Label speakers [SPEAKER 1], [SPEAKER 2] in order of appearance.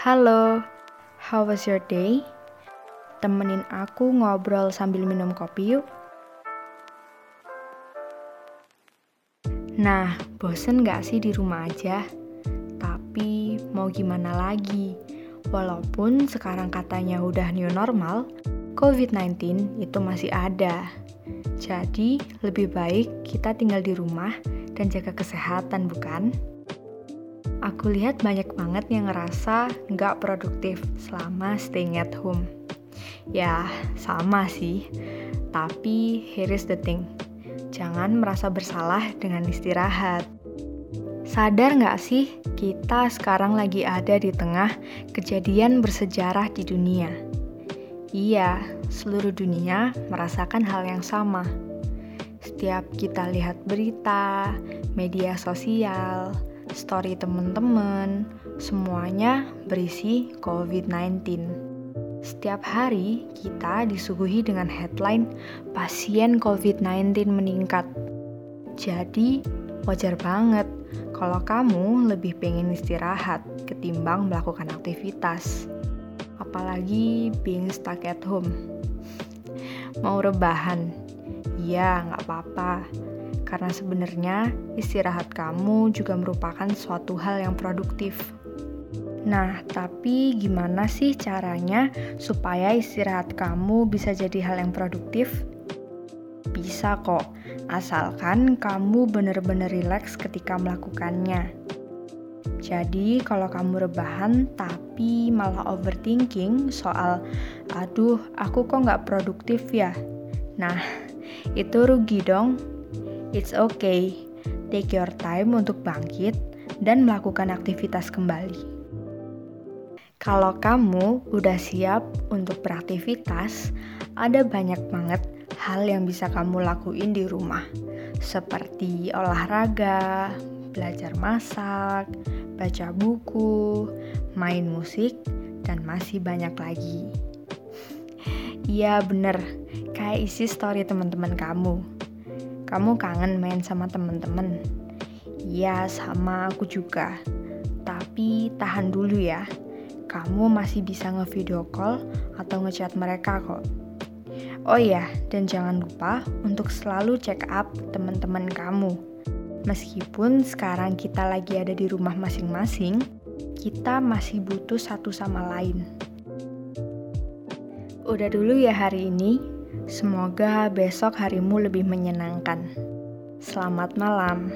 [SPEAKER 1] Halo, how was your day? Temenin aku ngobrol sambil minum kopi yuk. Nah, bosen gak sih di rumah aja? Tapi mau gimana lagi? Walaupun sekarang katanya udah new normal, COVID-19 itu masih ada. Jadi, lebih baik kita tinggal di rumah dan jaga kesehatan, bukan? Aku lihat banyak banget yang ngerasa nggak produktif selama staying at home. Ya, sama sih. Tapi here is the thing. Jangan merasa bersalah dengan istirahat. Sadar nggak sih, kita sekarang lagi ada di tengah kejadian bersejarah di dunia. Iya, seluruh dunia merasakan hal yang sama. Setiap kita lihat berita, media sosial, story teman-teman, semuanya berisi COVID-19. Setiap hari kita disuguhi dengan headline pasien COVID-19 meningkat. Jadi, wajar banget kalau kamu lebih pengen istirahat ketimbang melakukan aktivitas. Apalagi being stuck at home. Mau rebahan? Iya, nggak apa-apa karena sebenarnya istirahat kamu juga merupakan suatu hal yang produktif. Nah, tapi gimana sih caranya supaya istirahat kamu bisa jadi hal yang produktif? Bisa kok, asalkan kamu benar-benar rileks ketika melakukannya. Jadi, kalau kamu rebahan tapi malah overthinking soal, aduh, aku kok nggak produktif ya? Nah, itu rugi dong. It's okay, take your time untuk bangkit dan melakukan aktivitas kembali. Kalau kamu udah siap untuk beraktivitas, ada banyak banget hal yang bisa kamu lakuin di rumah, seperti olahraga, belajar masak, baca buku, main musik, dan masih banyak lagi. Iya bener, kayak isi story teman-teman kamu kamu kangen main sama temen-temen? Iya, sama aku juga. Tapi tahan dulu ya. Kamu masih bisa nge-video call atau ngechat mereka kok. Oh iya, dan jangan lupa untuk selalu check up teman-teman kamu. Meskipun sekarang kita lagi ada di rumah masing-masing, kita masih butuh satu sama lain. Udah dulu ya hari ini. Semoga besok harimu lebih menyenangkan. Selamat malam.